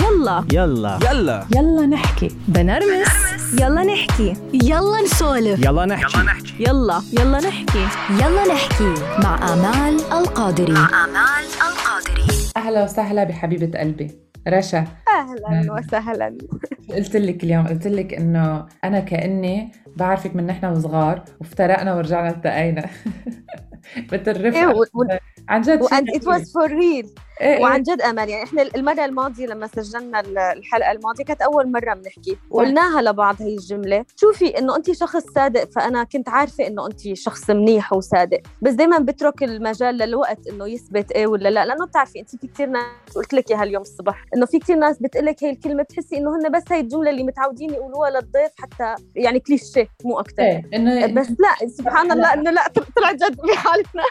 يلا. يلا. يلا. يلا نحكي. بنرمس. يلا نحكي. يلا نسولف. يلا نحكي. يلا يلا. نحكي. يلا نحكي. مع آمال القادري. مع آمال القادري. أهلا وسهلا بحبيبة قلبي. رشا. أهلا وسهلا. قلت لك اليوم قلت لك إنه أنا كأني بعرفك من نحن وصغار وافترقنا ورجعنا التقينا. مثل رفقه و- و- عن جد when it was for real إيه إيه. وعن جد أمل يعني إحنا المره الماضيه لما سجلنا ال- الحلقة الماضية كانت أول مرة بنحكي وقلناها لبعض هي الجملة شوفي إنه انت شخص صادق فأنا كنت عارفة إنه انت شخص منيح وصادق بس دائما بترك المجال للوقت إنه يثبت إيه ولا لا لأنه بتعرفي انت في كثير ناس قلت لك إياها اليوم الصبح إنه في كثير ناس بتقلك هي الكلمة بتحسي إنه هن بس هي الجملة اللي متعودين يقولوها للضيف حتى يعني كليشيه مو أكثر إيه إنه بس لا سبحان الله إنه لا طلع جد بحالتنا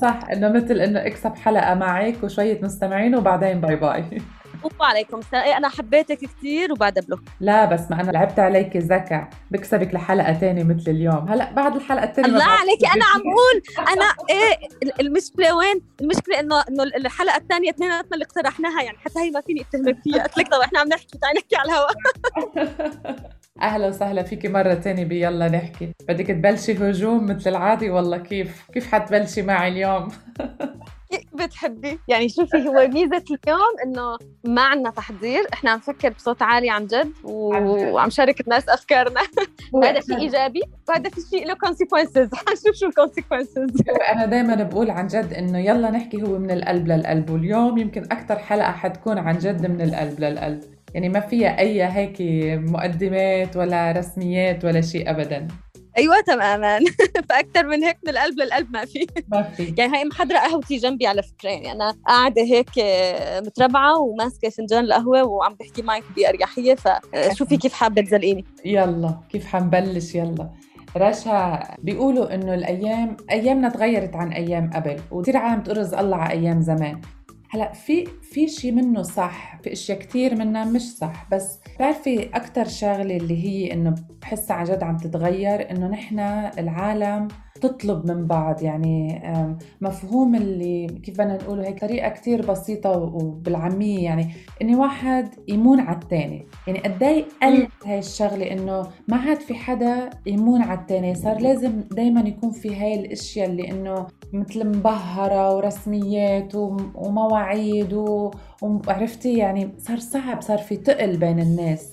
صح إنه مثل إنه اكسب حلقة معك وشويه مستمعين وبعدين bye bye. وعليكم السلام. إيه، أنا حبيتك كثير وبعدها block. لا بس ما أنا لعبت عليك ذكاء. بكسبك لحلقة تانية مثل اليوم. هلأ بعد الحلقة الثانية الله عليكي أنا عم أقول أنا إيه ال- المشكلة وين؟ المشكلة إنه إنه الحلقة الثانية اثنيناتنا اللي اقترحناها يعني حتى هي ما فيني أتهمك فيها. قلت لك طب إحنا عم نحكي تعي نحكي على الهواء أهلا وسهلا فيكي مرة تانية بيلا نحكي. بدك تبلشي هجوم مثل العادي؟ والله كيف كيف حتبلشي معي اليوم؟ بتحبي؟ يعني شوفي هو ميزة اليوم إنه ما عندنا تحضير. إحنا عم نفكر بصوت عالي عن جد. وعم شارك الناس أفكارنا. هذا شيء إيجابي وهذا في شيء له consequences حنشوف شو ال consequences أنا دائما بقول عن جد إنه يلا نحكي هو من القلب للقلب واليوم يمكن أكثر حلقة حتكون عن جد من القلب للقلب. يعني ما فيها أي هيك مقدمات ولا رسميات ولا شيء ابدا. أيوه تماما. فاكثر من هيك من القلب للقلب ما في. يعني هاي محضرة قهوتي جنبي على فكرة. يعني أنا قاعدة هيك آه، متربعة وماسكة فنجان القهوة وعم بحكي معك بأريحية. فشوفي كيف حابة تزلقيني؟ يلا كيف حنبلش يلا. رشا بيقولوا إنه الأيام أيامنا تغيرت عن أيام قبل وكثير عالم تقرز الله على أيام زمان. هلا في في شيء منه صح في أشياء كثير منها مش صح بس بتعرفي أكثر شغلة اللي هي إنه بحسها عن جد عم تتغير إنه نحن العالم تطلب من بعض يعني مفهوم اللي كيف بدنا نقوله هيك طريقة كثير بسيطة وبالعامية يعني إني واحد يمون على الثاني يعني قد إيه قلت هاي الشغلة إنه ما عاد في حدا يمون على الثاني صار لازم دائما يكون في هاي الأشياء اللي إنه مثل مبهرة ورسميات وم- ومواعيد وعرفتي؟ يعني صار صعب صار في تقل بين الناس.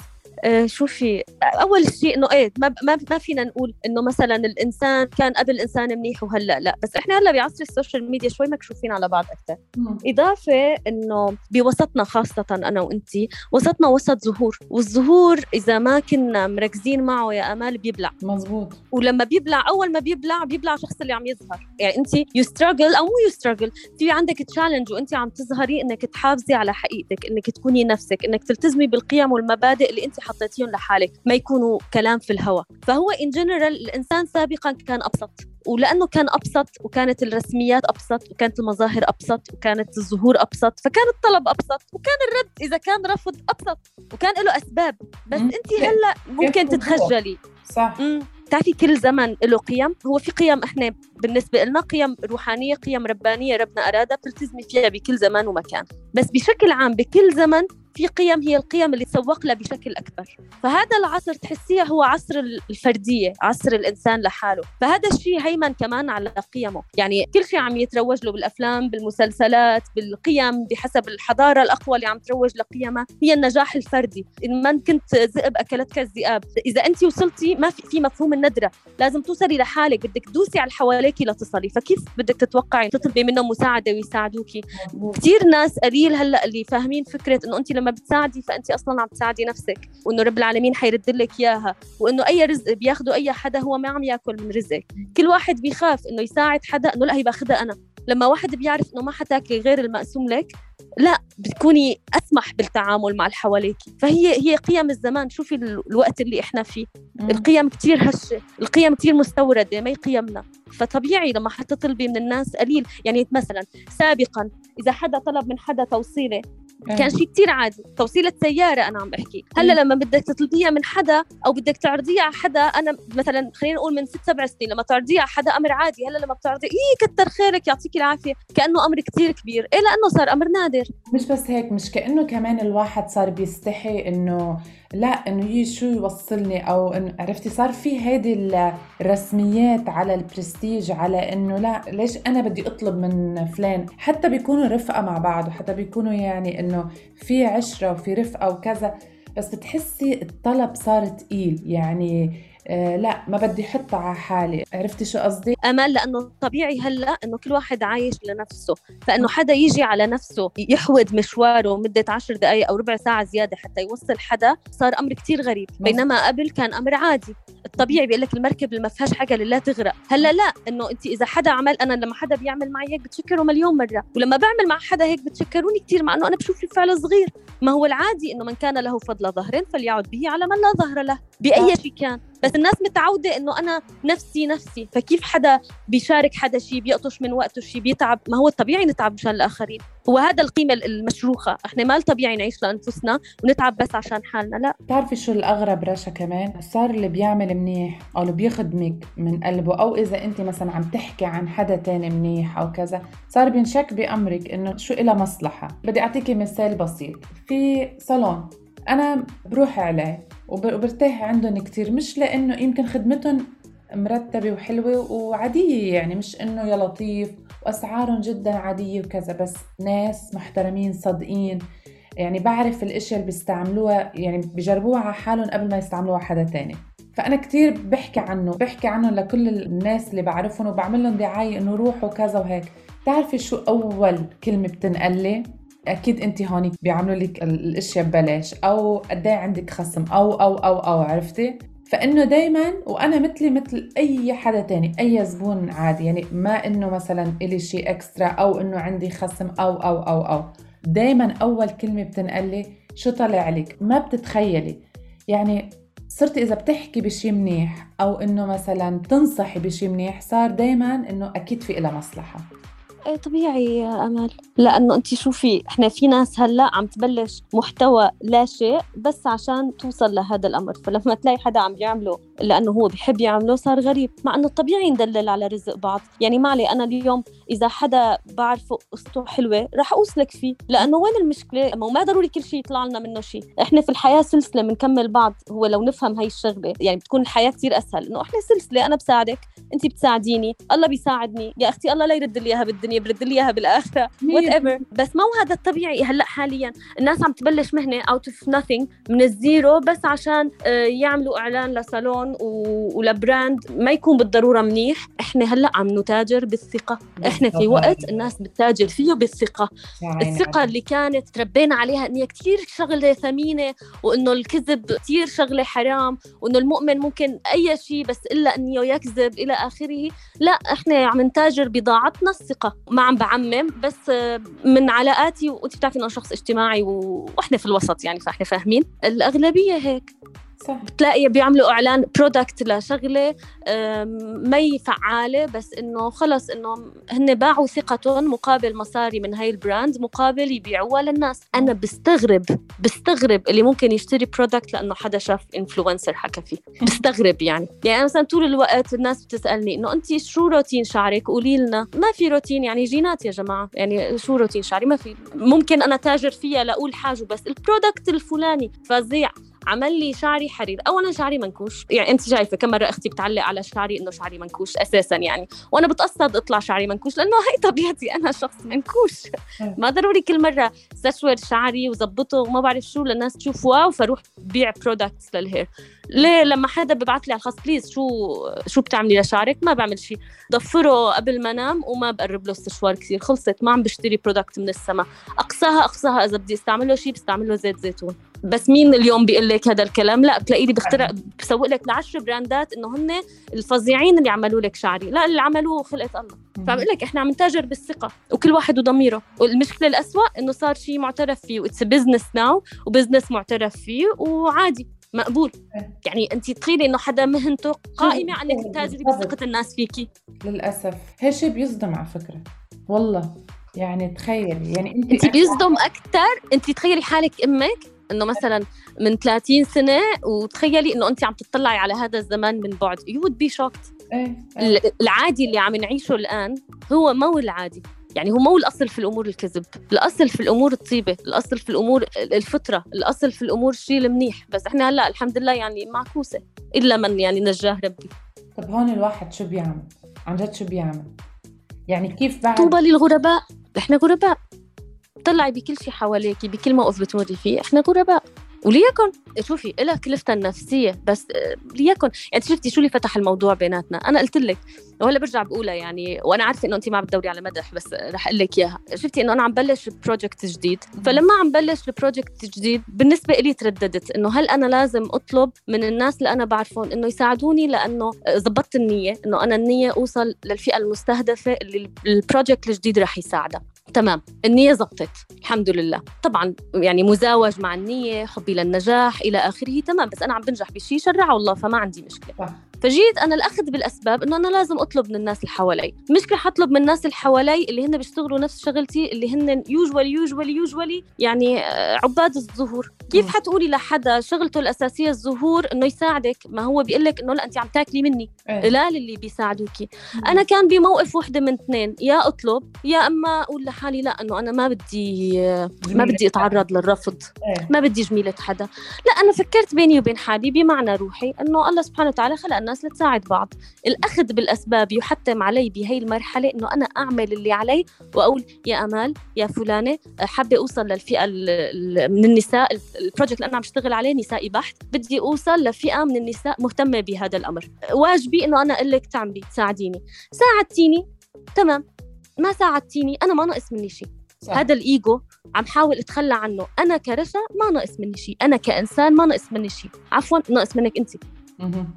شوفي أول شيء إنه إيه ما ما ما فينا نقول إنه مثلا الإنسان كان قبل إنسان منيح وهلأ لا بس إحنا هلأ بعصر ال social media شوي مكشوفين على بعض أكثر إضافة إنه بوسطنا خاصة أنا وأنتي وسطنا وسط ظهور والظهور إذا ما كنا مركزين معه يا أمال بيبلع. مزبوط ولما بيبلع أول ما بيبلع بيبلع الشخص اللي عم يظهر. يعني انت you struggle أو مو you struggle في عندك challenge وانت عم تظهري إنك تحافظي على حقيقتك إنك تكوني نفسك إنك تلتزمي بالقيم والمبادئ اللي انت حطيتيهم لحالك ما يكونوا كلام في الهواء فهو in general الإنسان سابقا كان أبسط ولأنه كان أبسط وكانت الرسميات أبسط وكانت المظاهر أبسط وكانت الظهور أبسط فكان الطلب أبسط وكان الرد إذا كان رفض أبسط وكان له أسباب. بس. أنت هلأ ممكن؟ تتخجلي. صح. بتعرفي كل زمن له قيم. هو في قيم إحنا بالنسبة لنا قيم روحانية قيم ربانية ربنا أرادها بتلتزمي فيها بكل زمان ومكان. بس بشكل عام بكل زمن في قيم هي القيم اللي تسوق لها بشكل أكبر. فهذا العصر تحسيه هو عصر الفردية عصر الإنسان لحاله. فهذا الشيء هيمن كمان على قيمه. يعني كل شيء عم يتروج له بالأفلام بالمسلسلات بالقيم بحسب الحضارة الأقوى اللي عم تروج لقيمها هي النجاح الفردي. إن ما كنت ذئب أكلتك الذئاب. إذا أنت وصلتي ما في, في مفهوم الندرة. لازم توصلي لحالك. بدك تدوسي على اللي حواليك لتصلي. فكيف بدك تتوقعي تطلبي منهم مساعدة ويساعدوكي؟ كثير ناس قليل هلأ اللي فاهمين فكرة إنه أنت لما بتساعدي فانت أصلا عم تساعدي نفسك وإنه رب العالمين حيرد لك إياها وإنه أي رزق بياخده أي حدا هو ما عم يأكل من رزقك. كل واحد بيخاف إنه يساعد حدا إنه لا هي باخذها أنا. لما واحد بيعرف إنه ما حتاكلي غير المقسوم لك لا بتكوني أسمح بالتعامل مع اللي حواليك. فهي هي قيم الزمان. شوفي ال- الوقت اللي إحنا فيه. القيم كتير هشة. القيم كتير مستوردة ما هي قيمنا. فطبيعي لما حتطلبي من الناس قليل. يعني مثلا سابقا إذا حدا طلب من حدا توصيلة كان إيه. شيء كتير عادي. توصيلة سيارة أنا عم بحكي. هلأ لما بدك تطلبيها من حدا أو بدك تعرضيها على حدا أنا مثلا خلينا نقول من ست سبع سنين لما تعرضيها على حدا أمر عادي. هلأ لما بتعرضي إيه كتر خيرك يعطيك العافية. كأنه أمر كتير كبير. إيه لأنه صار أمر نادر. مش بس هيك مش كأنه كمان الواحد صار بيستحي إنه لا إنه هي شو يوصلني أو انه عرفتي؟ صار في هيدي الرسميات على البرستيج على إنه لا ليش أنا بدي أطلب من فلان؟ حتى بيكونوا رفقة مع بعض وحتى بيكونوا يعني إنه في عشرة وفي رفقة وكذا بس بتحسي الطلب صار تقيل. يعني آه لا ما بدي احطها على حالي. عرفتي شو قصدي؟ امال لأنه طبيعي هلأ إنه كل واحد عايش لنفسه. فإنه حدا يجي على نفسه يحود مشواره مدة عشر دقائق أو ربع ساعة زيادة حتى يوصل حدا صار أمر كتير غريب. بينما قبل كان أمر عادي. الطبيعي بيقول لك المركب اللي ما فيهاش حاجة لله تغرق. هلأ لا إنه انت إذا حدا عمل أنا لما حدا بيعمل معي هيك بتشكره مليون مرة. ولما بعمل مع حدا هيك بتشكروني كثير مع إنه أنا بشوف الفعل صغير. ما هو العادي إنه من كان له فضل ظهر فليعد به على من لا ظهر له بأي شيء كان. بس الناس متعودة إنه أنا نفسي نفسي فكيف حدا بيشارك حدا شيء بيقطش من وقته شيء بيتعب؟ ما هو الطبيعي نتعب مشان الآخرين. هو هذا القيمه المشروخة. إحنا ما الطبيعي نعيش لأنفسنا ونتعب بس عشان حالنا لا. بتعرفي شو الأغرب رشا كمان؟ صار اللي بيعمل منيح أو اللي بيخدمك من قلبه أو إذا أنت مثلا عم تحكي عن حدا تاني منيح أو كذا صار بينشك بأمرك إنه شو إلها مصلحة. بدي أعطيكي مثال بسيط. في صالون. أنا بروح عليه. وبرتاح عندهم كتير. مش لأنه يمكن خدمتهم مرتبة وحلوة وعادية يعني مش إنه يا لطيف وأسعارهم جدا عادية وكذا بس ناس محترمين صادقين. يعني بعرف الإشياء اللي بيستعملوها يعني بجربوها على حالهم قبل ما يستعملوها حدا تاني. فأنا كتير بحكي عنه بحكي عنه لكل الناس اللي بعرفهم وبعمل لهم دعاية إنه روحوا كذا وهيك. بتعرفي شو أول كلمة بتنقل لي؟ أكيد أنت هون بيعملوا لك الأشياء ببلاش أو قد إيه عندك خصم أو أو أو أو عرفتي؟ فإنه دائما وأنا مثلي مثل أي حدا تاني أي زبون عادي يعني ما إنه مثلا إلي شيء إكسترا أو إنه عندي خصم أو أو أو أو. دائما أول كلمة بتنقلي شو طلع لك؟ ما بتتخيلي. يعني صرت إذا بتحكي بشي منيح أو إنه مثلا تنصحي بشي منيح صار دائما إنه أكيد في لها مصلحة. إيه طبيعي يا أمل. لأنه انت شوفي إحنا في ناس هلأ عم تبلش محتوى لا شيء بس عشان توصل لهذا الأمر. فلما تلاقي حدا عم يعمله لأنه هو بحب يعمله صار غريب. مع إنه طبيعي ندلل على رزق بعض. يعني معلي أنا اليوم إذا حدا بعرفه قصته حلوة رح أوصلك فيه. لأنه وين المشكلة؟ ما ضروري كل شيء يطلع لنا منه شيء إحنا في الحياة سلسلة بنكمل بعض. هو لو نفهم هاي الشغلة يعني بتكون الحياة كثير أسهل. إنه إحنا سلسلة أنا بساعدك انت بتساعديني الله بيساعدني. يا أختي الله لا يرد لي إياها بالدنيا. برد لي إياها بالآخرة. whatever بس ما هو هذا الطبيعي هلأ حاليا. الناس عم تبلش مهنة out of nothing من الزيرو بس عشان آه، يعملوا إعلان لصالون ولبراند ما يكون بالضرورة منيح. إحنا هلأ عم نتاجر بالثقة. إحنا في وقت الناس بتتاجر فيه بالثقة. الثقة اللي كانت تربينا عليها ان هي كثير شغلة ثمينة وإنه الكذب كثير شغلة حرام وإنه المؤمن ممكن أي شيء بس إلا إنه يكذب إلى آخره. لا إحنا عم نتاجر بضاعتنا الثقة. ما عم بعمم بس من علاقاتي وانت بتعرفي إنه شخص اجتماعي وإحنا في الوسط يعني فإحنا فاهمين. الأغلبية هيك. صح. بتلاقي بيعملوا إعلان product لشغلة ما هي فعالة بس إنه خلص إنه هن باعوا ثقتهم مقابل مصاري من هاي ال brand مقابل يبيعوها للناس. أنا بستغرب بستغرب اللي ممكن يشتري product لأنه حدا شاف influencer حكى فيه. بستغرب يعني. يعني مثلا طول الوقت الناس بتسألني إنه انت شو روتين شعرك؟ قولي لنا. ما في روتين يعني جينات يا جماعة. يعني شو روتين شعري؟ ما في. ممكن أنا تاجر فيها لأقول حاجة بس ال product الفلاني فظيع. عمل لي شعري حرير. اولا شعري منكوش. يعني أنت شايفة كم مرة أختي بتعلق على شعري إنه شعري منكوش أساسا يعني. وأنا بتقصد إطلع شعري منكوش لأنه هي طبيعتي أنا شخص منكوش. ما ضروري كل مرة استشور شعري وظبطه وما بعرف شو للناس تشوف wow فاروح بيع products لل hair. ليه لما حدا ببعث لي على الخاص please شو شو بتعملي لشعرك؟ ما بعمل شيء ضفره قبل ما انام وما بقرب له استشوار كثير. خلصت ما عم بشتري product من السما أقصاها أقصاها إذا بدي استعمل له شيء بستعمل له زيت زيتون. بس مين اليوم بيقول لك هذا الكلام؟ لا بتلاقي لي بخترع بسوق لك لعشر brandات إنه هن الفظيعين اللي عملوا لك شعري. لا اللي عملوه خلقه الله. فعم لك إحنا عم نتاجر بالثقة وكل واحد وضميره. والمشكلة الأسوأ إنه صار شيء معترف فيه. what's business now و business معترف فيه وعادي. مقبول. يعني أنت تخيلي إنه حدا مهنته قائمة على انك تتاجري بثقه الناس فيكي. للأسف. هالشيء بيصدم على فكرة. والله. يعني تخيلي. يعني أنت أنت بيصدم أكثر. أنت تخيلي حالك أمك إنه مثلا من 30 سنة وتخيلي إنه أنت عم تطلعي على هذا الزمان من بعد. you would be shocked العادي اللي عم نعيشه الآن هو مو العادي. يعني هو مو الأصل في الأمور الكذب الأصل في الأمور الطيبة الأصل في الأمور الفطرة الأصل في الأمور الشيء المنيح بس إحنا هلأ الحمد لله يعني معكوسة إلا من يعني نجاه ربي. طب هون الواحد شو بيعمل؟ عن جد شو بيعمل؟ يعني كيف بعد؟ طوبى للغرباء إحنا غرباء. طلعي بكل شيء حواليك بكل موقف بتمري فيه إحنا غرباء. وليكن شوفي إلها كلفتها النفسية بس آه، ليكن. يعني شفتي شو اللي فتح الموضوع بيناتنا؟ أنا قلت لك وهلأ برجع بقولها يعني وأنا عارفة إنه انت ما بتدوري على مدح بس رح أقول لك إياها. شفتي إنه أنا عم بلش project جديد. فلما عم بلش project جديد بالنسبة لي ترددت إنه هل أنا لازم أطلب من الناس اللي أنا بعرفهم إنه يساعدوني لأنه زبطت النية إنه أنا النية أوصل للفئة المستهدفة اللي ال project الجديد رح يساعدها. تمام. النية زبطت. الحمد لله. طبعا يعني مزاوج مع النية حبي للنجاح إلى آخره. تمام. بس أنا عم بنجح بشيء شرعه الله فما عندي مشكلة. فجيت أنا الأخذ بالأسباب إنه أنا لازم أطلب من الناس اللي حوالي. مشكله حطلب من الناس اللي حوالي اللي هن بيشتغلوا نفس شغلتي اللي هن يوجوالي يوجوالي يوجوالي يعني آه، عباد الظهور. كيف حتقولي لحدا شغلته الأساسية الظهور إنه يساعدك؟ ما هو بيقول لك إنه لا انت عم تاكلي مني. إيه. قلال اللي بيساعدوكي أنا كان بموقف وحدة من اثنين. يا أطلب يا أما أقول لحالي لا إنه أنا ما بدي ما بدي أتعرض للرفض. إيه. ما بدي جميلة حدا. لا أنا فكرت بيني وبين حالي بمعنى روحي إنه الله سبحانه وتعالى خلقنا الناس لتساعد بعض. الأخذ بالأسباب يحتم علي بهي المرحلة إنه أنا أعمل اللي علي وأقول يا أمال يا فلانة حابة أوصل للفئة من النساء البروجكت اللي أنا عم بشتغل عليه نسائي بحت بدي أوصل لفئة من النساء مهتمة بهذا الأمر. واجبي إنه أنا أقول لك تعملي تساعديني. ساعدتيني؟ تمام. ما ساعدتيني؟ أنا ما ناقص مني شيء. صح. هذا الإيجو عم حاول أتخلى عنه. أنا كرشا ما ناقص مني شيء. أنا كإنسان ما ناقص مني شيء. عفوا ناقص منك أنت.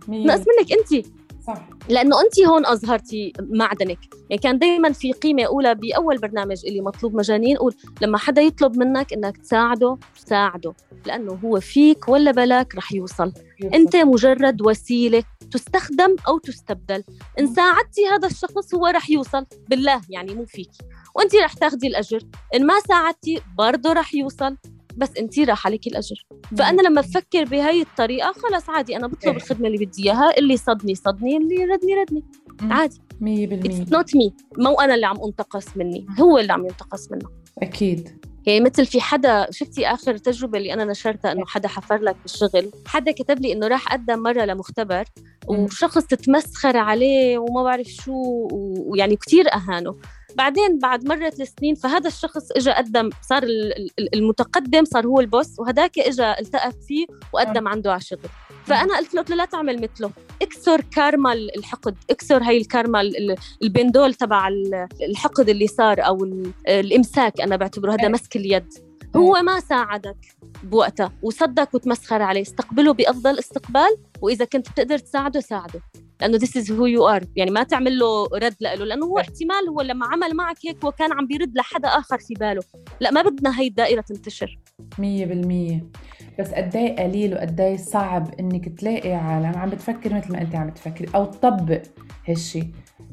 ناقص منك انت صح. لأنه انت هون أظهرتي معدنك. يعني كان دائما في قيمة أولى بأول برنامج اللي مطلوب مجانين قول لما حدا يطلب منك إنك تساعده ساعده لأنه هو فيك ولا بلاك رح يوصل. يوصل. أنت مجرد وسيلة تستخدم أو تستبدل. إن ساعدتي هذا الشخص هو رح يوصل. بالله يعني مو فيك. وانت رح تاخذي الأجر. إن ما ساعدتي برضه رح يوصل. بس انت راح عليك الأجر. فأنا لما بفكر بهي الطريقة خلص عادي أنا بطلب إيه. الخدمة اللي بدي إياها اللي صدني صدني اللي ردني ردني. عادي. 100% not me مو أنا اللي عم أنتقص مني هو اللي عم ينتقص منه. أكيد. يعني مثل في حدا شفتي آخر تجربة اللي أنا نشرتها إنه حدا حفر لك بالشغل؟ حدا كتب لي إنه راح قدم مرة لمختبر وشخص تمسخر عليه وما بعرف شو ويعني كثير أهانه. بعدين بعد مرت السنين فهذا الشخص اجى قدم صار المتقدم صار هو البوس وهداك اجى التقى فيه وقدم عنده على شغل فأنا قلت له قلت له لا تعمل مثله اكسر كارما الحقد اكسر هاي الكارما البندول تبع الحقد اللي صار أو الإمساك أنا بعتبره هذا مسك اليد. هو ما ساعدك بوقتها وصدق وتمسخر عليه استقبله بأفضل استقبال وإذا كنت بتقدر تساعده ساعده. لأنه this is who you are. يعني ما تعمل له رد له لأنه هو احتمال هو لما عمل معك هيك هو كان عم بيرد لحدا آخر في باله. لا ما بدنا هي الدائرة تنتشر. 100% بس قد إيه قليل وقد إيه صعب إنك تلاقي عالم عم بتفكر مثل ما أنت عم بتفكري أو تطبق هالشي.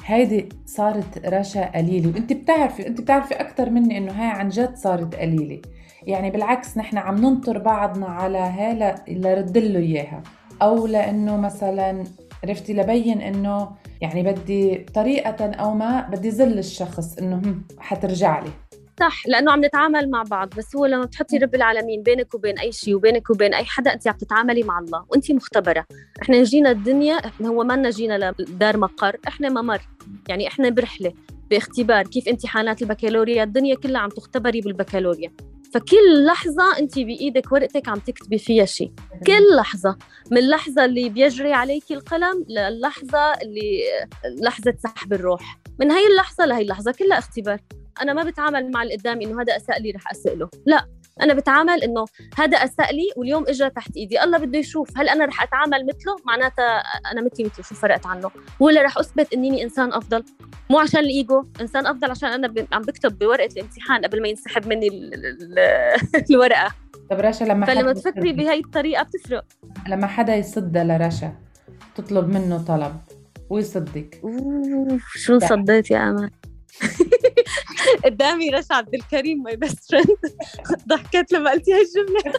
هيدي صارت رشا قليلة. وأنت بتعرفي أنت بتعرفي أكثر مني إنه هاي عن جد صارت قليلة. يعني بالعكس نحن عم ننطر بعضنا على هاي لرد له إياها. أو لأنه مثلا عرفتي لبين إنه يعني بدي طريقة أو ما بدي زل الشخص إنه حترجع لي. صح لأنه عم نتعامل مع بعض بس هو لما بتحطي رب العالمين بينك وبين أي شيء وبينك وبين أي حدا أنت عم تتعاملي مع الله وأنت مختبرة. إحنا جينا الدنيا إحنا هو ما جينا لدار مقر إحنا ممر. يعني إحنا برحلة باختبار كيف امتحانات البكالوريا الدنيا كلها عم تختبري بالبكالوريا. فكل لحظة أنت بإيدك ورقتك عم تكتبي فيها شيء كل لحظة. من اللحظة اللي بيجري عليك القلم للحظة اللي لحظة سحب الروح. من هاي اللحظة لهي اللحظة كلها اختبار. أنا ما بتعامل مع اللي قدامي إنه هذا أساء لي رح أسأله. لا أنا بتعامل إنه هذا اساء لي واليوم اجى تحت إيدي. الله بده يشوف هل أنا رح أتعامل مثله؟ معناتها أنا مثلي مثله شو فرقت عنه؟ ولا رح أثبت إني إنسان أفضل؟ مو عشان الإيجو إنسان أفضل عشان أنا عم بكتب بورقة الامتحان قبل ما ينسحب مني الورقة. طب رشا لما فلما تفكري بهي الطريقة بتفرق. لما حدا يصد لرشا تطلب منه طلب ويصدك. شو صديت يا أمل؟ قدامي رشا عبد الكريم my best friend ضحكت لما قلتي هاي الجملة.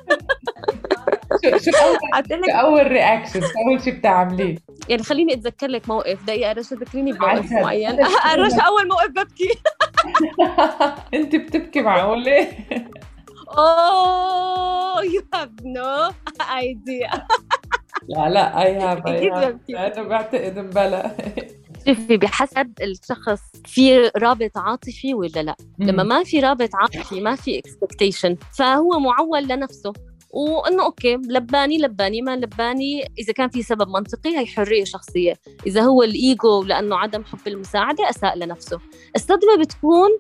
شو اول شو أول reaction أول شيء بتعمليه؟ يعني خليني اتذكر لك موقف. دقيقة رشا ذكريني بموقف معين. رشا أول موقف ببكي. أنت بتبكي معقوله oh you have no idea لا لا I have I have أنا بعتقد مبلا شوفي بحسب الشخص في رابط عاطفي ولا لا. لما ما في رابط عاطفي ما في expectation فهو معول لنفسه وإنه أوكي لباني لباني ما لباني. إذا كان في سبب منطقي هي حرية شخصية. إذا هو الإيجو لأنه عدم حب المساعدة أساء لنفسه. الصدمة بتكون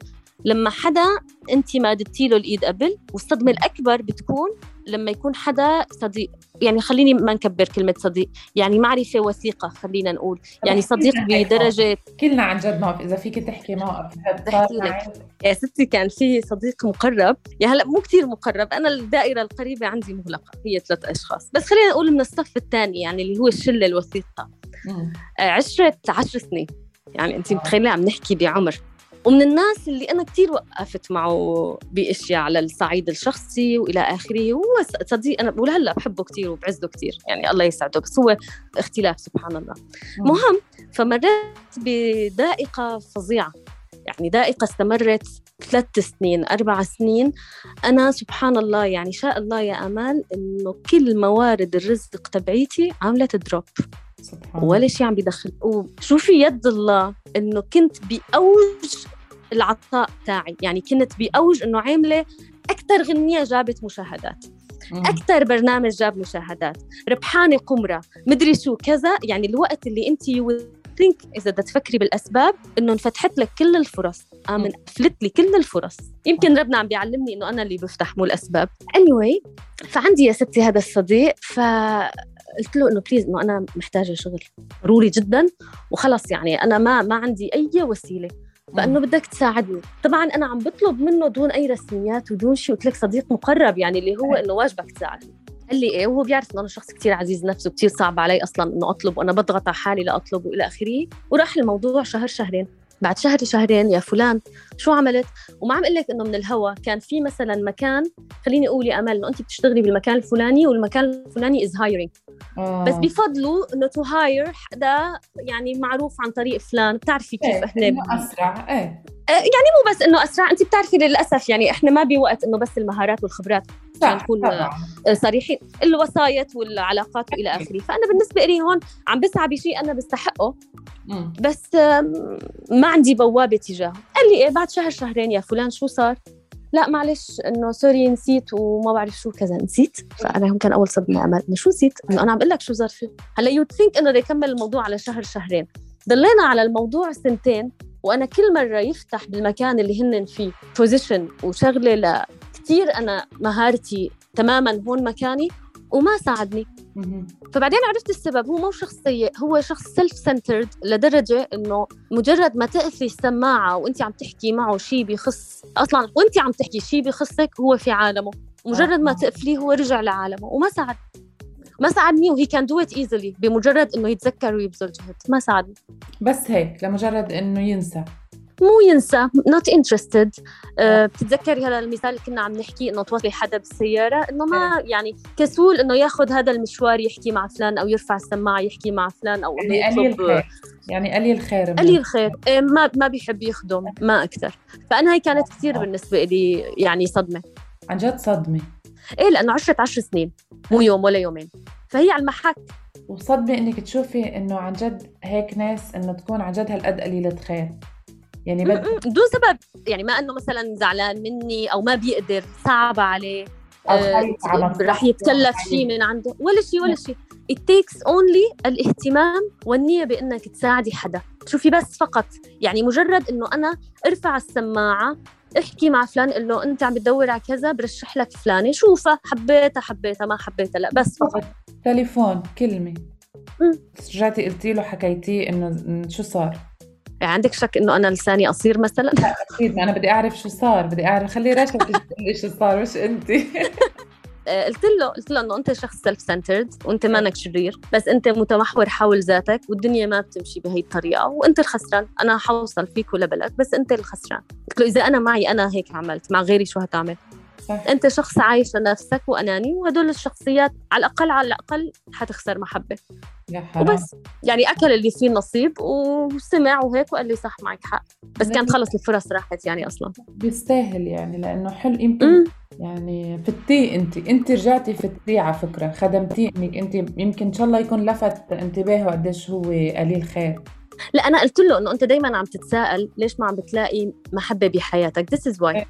لما حدا انت ما ددتي له الإيد قبل والصدمة الأكبر بتكون لما يكون حدا صديق يعني خليني ما نكبر كلمة صديق يعني معرفة وثيقة خلينا نقول يعني صديق بدرجة كلنا عن جد موقف إذا فيك تحكي موقف. بحكي لك. يا ستي كان في صديق مقرب يا هلا مو كثير مقرب أنا الدائرة القريبة عندي مغلقة هي ثلاث أشخاص بس خلينا نقول من الصف الثاني يعني اللي هو الشلة الوثيقة. آه، عشرة عشر سنين يعني أنت متخيلة عم نحكي بعمر. ومن الناس اللي أنا كتير وقفت معه بأشياء على الصعيد الشخصي وإلى آخره. هو صديق أنا ولهلا بحبه كتير وبعزه كتير يعني الله يسعده بس هو اختلاف سبحان الله. مهم فمريت بدائقة فظيعة يعني دائقة استمرت ثلاث سنين أربع سنين. أنا سبحان الله يعني شاء الله يا أمال إنه كل موارد الرزق تبعيتي عاملة دروب سبحان ولا شيء عم بيدخل. وشوفي يد الله؟ إنه كنت بأوج العطاء تاعي. يعني كنت بأوج إنه عاملة أكثر غنية جابت مشاهدات. أكثر برنامج جاب مشاهدات. ربحانة قمرة. مدري شو كذا. يعني الوقت اللي أنت think إذا بدك تفكري بالأسباب إنه انفتحت لك كل الفرص قام قفلت لي كل الفرص. يمكن ربنا عم بيعلمني إنه أنا اللي بفتح مو الأسباب. Anyway فعندي يا ستي هذا الصديق ف قلت له إنه please إنه أنا محتاجة شغل ضروري جدا وخلص يعني أنا ما ما عندي أي وسيلة. فإنه بدك تساعدني. طبعا أنا عم بطلب منه دون أي رسميات ودون شيء قلت لك صديق مقرب يعني اللي هو إنه واجبك تساعدني. قال لي إيه وهو بيعرف إنه أنا شخص كثير عزيز نفسه كثير صعب علي أصلا إنه أطلب وأنا بضغط على حالي لأطلب وإلى آخره. وراح الموضوع شهر شهرين. بعد شهر شهرين يا فلان شو عملت؟ وما عم أقول لك إنه من الهوا. كان في مثلا مكان خليني أقول يا أمل إنه أنت بتشتغلي بالمكان الفلاني والمكان الفلاني is hiring آه. بس بفضلوا إنه to hire حدا يعني معروف عن طريق فلان. بتعرفي كيف إيه إحنا أسرع. إيه. يعني مو بس إنه أسرع انت بتعرفي للأسف يعني إحنا ما بوقت إنه بس المهارات والخبرات عشان نكون صريحين. الوسايط والعلاقات والى آخره. فأنا بالنسبة لي هون عم بسعى بشيء أنا بستحقه بس ما عندي بوابة تجاهه. قال لي إيه بعد شهر شهرين يا فلان شو صار؟ لا معلش إنه sorry نسيت وما بعرف شو كذا نسيت. فأنا هم كان أول صدمة امل إنه شو نسيت؟ إنه أنا عم بقول لك شو صار فيه هلأ you think إنه يكمل الموضوع على شهر شهرين. ضلينا على الموضوع سنتين. وأنا كل مرة يفتح بالمكان اللي هن فيه position وشغلة ل كثير أنا مهارتي تماما هون مكاني وما ساعدني. فبعدين عرفت السبب هو مو شخص سيء هو شخص self centered لدرجة إنه مجرد ما تقفي السماعة وانت عم تحكي معه شيء بخص أصلا وانت عم تحكي شيء بخصك هو في عالمه. مجرد ما تقفليه هو رجع لعالمه وما ساعد. ما ساعدني و he can do it easily بمجرد إنه يتذكر ويبذل جهد. ما ساعدني. بس هيك لمجرد إنه ينسى. مو ينسى. not interested أه بتتذكري هذا المثال اللي كنا عم نحكي إنه توصلي حدا بالسيارة؟ إنه ما إيه. يعني كسول إنه ياخذ هذا المشوار يحكي مع فلان أو يرفع السماعة يحكي مع فلان أو إنه يعني قليل خير. يعني قليل خير قليل خير. إيه ما ما بيحب يخدم. ما أكثر. فأنا هي كانت كثير بالنسبة لي يعني صدمة. عن جد صدمة. إيه لأنه عشرة عشر سنين. مو يوم ولا يومين. فهي على المحك. وصدمه إنك تشوفي إنه عن جد هيك ناس إنه تكون عن جد هالقد قليلة خير. يعني بد... بدون سبب. يعني ما إنه مثلا زعلان مني أو ما بيقدر صعب عليه. آه رح يتكلف شيء من عنده. ولا شيء ولا شيء it takes only الاهتمام والنية بأنك تساعدي حدا. شوفي بس فقط. يعني مجرد أنه أنا أرفع السماعة احكي مع فلان قل له أنت عم بتدور على كذا برشح لك فلانة. شوفها حبيتها حبيتها ما حبيتها لا بس فقط تليفون كلمة. رجعتي قلتي له حكيتيه إنه شو صار؟ يعني عندك شك إنه أنا لساني قصير مثلا؟ لا أكيد أنا بدي أعرف شو صار بدي أعرف خلي رشا تقول شو صار مش انت آه، قلت له قلت له إنه أنت شخص self centered وانت مانك شرير بس أنت متمحور حول ذاتك والدنيا ما بتمشي بهي الطريقة وأنت الخسران. أنا حوصل فيك ولبلد بس أنت الخسران. قلت له إذا أنا معي أنا هيك عملت مع غيري شو هتعمل؟ صح. أنت شخص عايش لنفسك وأناني وهدول الشخصيات على الأقل على الأقل حتخسر محبة. يا حرام. وبس. يعني أكل اللي فيه نصيب وسمع وهيك وقال لي صح معك حق. بس كانت خلص الفرص راحت يعني أصلا. بيستاهل يعني لأنه حلو. يمكن يعني فتيه أنت. أنت رجعتي فتية على فكرة. خدمتيه انك أنت يمكن إن شاء الله يكون لفت انتباهه قديش هو قليل خير. لا أنا قلت له إنه أنت دائما عم تتساءل ليش ما عم بتلاقي محبة بحياتك. This is why.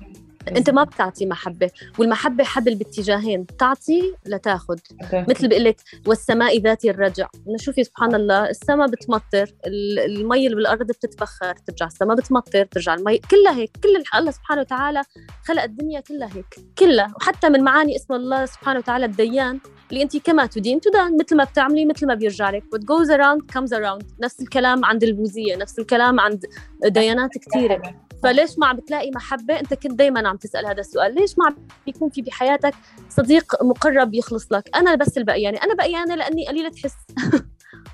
انت ما بتعطي محبة والمحبة حبل باتجاهين تعطي لتاخذ مثل بقول لك والسماء ذات الرجع. شوفي سبحان الله السماء بتمطر المي اللي بالأرض بتتبخر ترجع. السماء بتمطر ترجع المي. كلها هيك كل الله سبحانه وتعالى خلق الدنيا كلها هيك كلها. وحتى من معاني اسم الله سبحانه وتعالى الديان اللي انت كما تدين تدان. مثل ما بتعملي مثل ما بيرجع لك. What goes around comes around. نفس الكلام عند البوذية نفس الكلام عند ديانات كثيرة. فليش ما عم بتلاقي محبة؟ انت كنت دائما عم تسأل هذا السؤال. ليش ما عم بيكون في بحياتك صديق مقرب يخلص لك؟ أنا بس البقيانه أنا بقيانة لأني قليلة حس.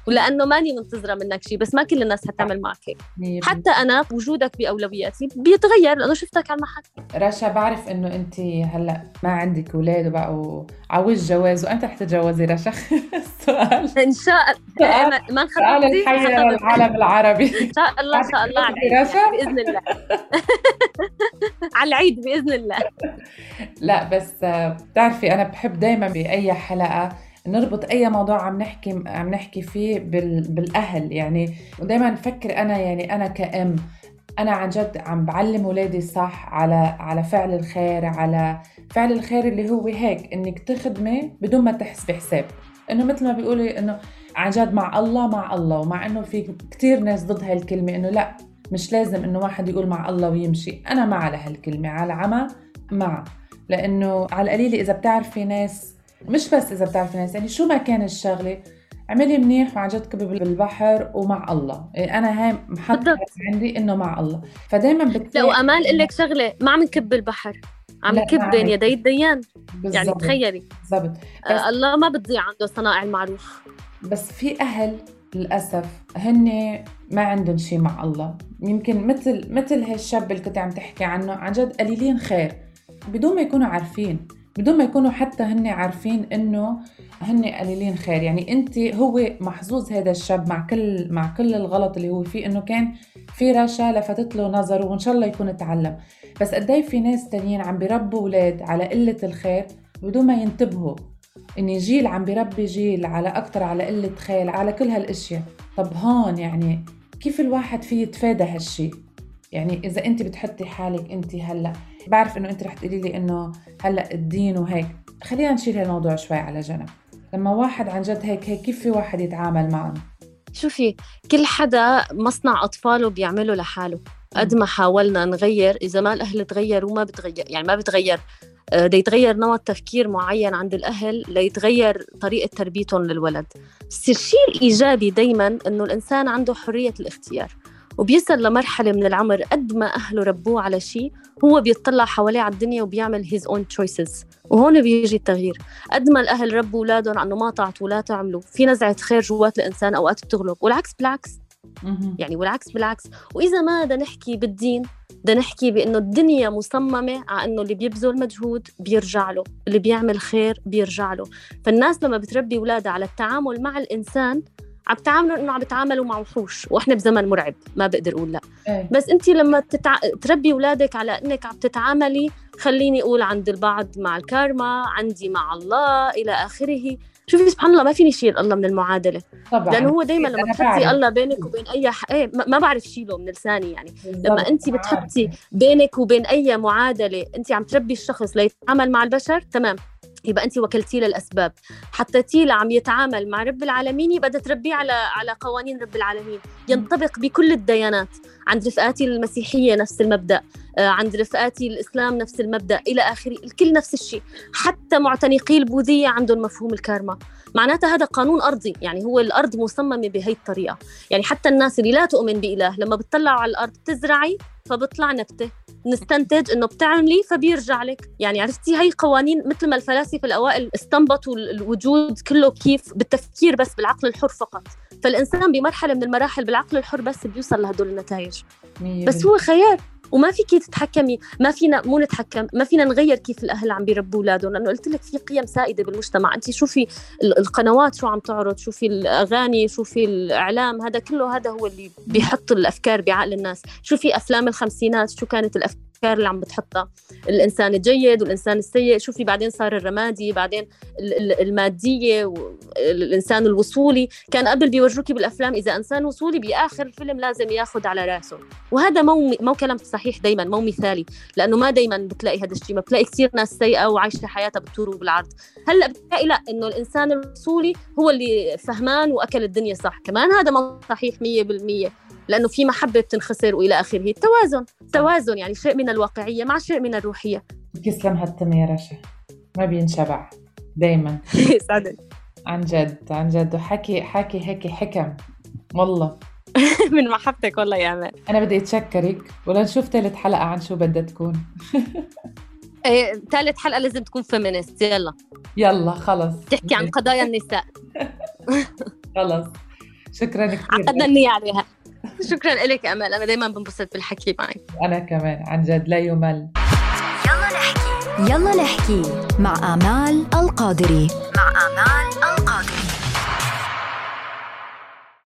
ولأنه ماني منتظرة منك شيء بس ما كل الناس حتعمل معك هيك. حتى أنا وجودك بأولوياتي بيتغير لأنه شفتك على المحك. رشا بعرف إنه أنت هلأ ما عندك أولاد وبقوا على وجه جواز وأنت رح تتجوزي رشا؟ السؤال إن شاء الله. ما سؤال العالم العربي. إن شاء الله إن شاء الله. على العيد بإذن الله. على العيد بإذن الله. لا بس بتعرفي أنا بحب دائما بأي حلقة نربط أي موضوع عم نحكي عم نحكي فيه بالأهل. يعني ودائما بفكر أنا يعني أنا كأم أنا عن جد عم بعلم اولادي صح على على فعل الخير على فعل الخير اللي هو هيك إنك تخدمي بدون ما تحسبي حساب إنه مثل ما بيقولوا إنه عن جد مع الله مع الله. ومع إنه في كثير ناس ضد هاي الكلمة إنه لا مش لازم إنه واحد يقول مع الله ويمشي. أنا مع لهالكلمة على عمى مع. لأنه على القليله إذا بتعرفي ناس مش بس إذا بتعرفي ناس يعني شو ما كان الشغلة اعملي منيح وعن جد كبي بالبحر ومع الله. يعني أنا هاي محطة عندي إنه مع الله. فدائما بتلاقي لا وامال أقول لك شغلة ما عم نكب البحر عم نكب بين يدي الديان يعني تخيلي. بالضبط. آه الله ما بتضيع عنده صنائع المعروف. بس في أهل للأسف هن ما عندهم شيء مع الله. يمكن مثل مثل هالشاب اللي كنت عم تحكي عنه عن جد قليلين خير. بدون ما يكونوا عارفين. بدون ما يكونوا حتى هن عارفين إنه هن قليلين خير. يعني أنت هو محظوظ هذا الشاب مع كل مع كل الغلط اللي هو فيه إنه كان في رشا لفتت له نظره وإن شاء الله يكون تعلم بس قد إيه في ناس تانيين عم بيربوا أولاد على قلة الخير بدون ما ينتبهوا. اني جيل عم بيربي جيل على أكثر على قلة خير على كل هالأشياء. طب هون يعني كيف الواحد فيه يتفادى هالشي؟ يعني إذا أنت بتحطي حالك أنت هلأ بعرف إنه أنت رح تقولي لي إنه هلأ الدين وهيك. خلينا نشيل هالموضوع شوي على جنب. لما واحد عن جد هيك هيك كيف في واحد يتعامل معه شوفي كل حدا مصنع أطفاله بيعمله لحاله. قد ما حاولنا نغير إذا ما الأهل تغيروا ما بتغير يعني ما بتغير بده آه، يتغير نمط تفكير معين عند الأهل ليتغير طريقة تربيتهم للولد. بس الشيء الإيجابي دائما إنه الإنسان عنده حرية الاختيار. وبيصل لمرحلة من العمر قد ما أهله ربوه على شيء هو بيطلع حواليه على الدنيا وبيعمل his own choices. وهون بيجي التغيير. قد ما الأهل ربوا أولادهم أنه ما تعطوا لا تعملوا في نزعة خير جوات الإنسان أوقات بتغلب والعكس بالعكس. يعني والعكس بالعكس. وإذا ما بدنا نحكي بالدين بدنا نحكي بإنه الدنيا مصممة على إنه اللي بيبذل مجهود بيرجع له، اللي بيعمل خير بيرجع له، فالناس لما بتربي أولادها على التعامل مع الإنسان عم بتعاملوا إنه عم بتعاملوا مع وحوش وإحنا بزمن مرعب ما بقدر أقول لا. أيه. بس أنت لما تتع... تربي أولادك على إنك عم تتعاملي خليني أقول عند البعض مع الكارما عندي مع الله إلى آخره. شوفي سبحان الله ما فيني شيل الله من المعادلة. طبعا. لأنه هو دائما لما تحطي الله بينك وبين أي ح... إيه ما بعرف شيله من لساني يعني. لما أنت بتحطي بينك وبين أي معادلة أنت عم تربي الشخص ليتعامل مع البشر تمام. يبقى انت وكلتيه للأسباب. حطيتيه لعم يتعامل مع رب العالمين يبقى تربيه على على قوانين رب العالمين. ينطبق بكل الديانات. عند رفقاتي المسيحية نفس المبدأ. آه، عند رفقاتي الإسلام نفس المبدأ. إلى آخره. الكل نفس الشيء. حتى معتنقي البوذية عندهم مفهوم الكارما. معناتها هذا قانون أرضي يعني هو الأرض مصممة بهي الطريقة. يعني حتى الناس اللي لا تؤمن بإله لما بتطلعوا على الأرض تزرعي فبطلع نبتة. نستنتج إنه بتعملي فبيرجع لك. يعني عرفتي هي قوانين مثل ما الفلاسفة الأوائل استنبطوا الوجود كله كيف؟ بالتفكير بس بالعقل الحر فقط. فالإنسان بمرحلة من المراحل بالعقل الحر بس بيوصل لهدول النتائج. بس هو خيار وما فيك تتحكمي ما فينا مو نتحكم ما فينا نغير كيف الأهل عم بيربوا أولادهم لأنه قلت لك في قيم سائدة بالمجتمع. انت شوفي القنوات شو عم تعرض شوفي الأغاني شوفي الإعلام هذا كله هذا هو اللي بيحط الأفكار بعقل الناس. شوفي أفلام الخمسينات شو كانت الافكار الافكار اللي عم بتحطها. الإنسان الجيد والإنسان السيء. شوفي بعدين صار الرمادي بعدين المادية والانسان الوصولي. كان قبل بيورجوكي بالأفلام إذا إنسان وصولي بآخر الفيلم لازم ياخذ على رأسه. وهذا مو مو كلام صحيح دائما مو مثالي. لأنه ما دائما بتلاقي هذا الشيء. ما بتلاقي كثير ناس سيئة وعايشة حياتها بالطول وبالعرض. هلأ بتلاقي لأ إنه الإنسان الوصولي هو اللي فهمان وأكل الدنيا صح. كمان هذا مو صحيح 100% لأنه في محبة بتنخسر وإلى آخره. التوازن توازن يعني شيء من الواقعية مع شيء من الروحية. تسلم هالتم يا رشا ما بينشبع. دايما. سعدك عن جد عن جد. وحكي حكي هيك حكم. والله. من محبتك والله يا أمان أنا بدي أتشكرك. ولنشوف ثالث حلقة عن شو بدها تكون. ثالث حلقة لازم تكون فيمينست يلا. يلا خلص. تحكي عن قضايا النساء. خلص. شكرا كثير. عقدنا النية عليها. شكرا لك أمل. أنا دائما بنبسط بالحكي معك. أنا كمان. عن جد لا يمل. يلا نحكي. يلا نحكي مع آمال القادري. مع آمال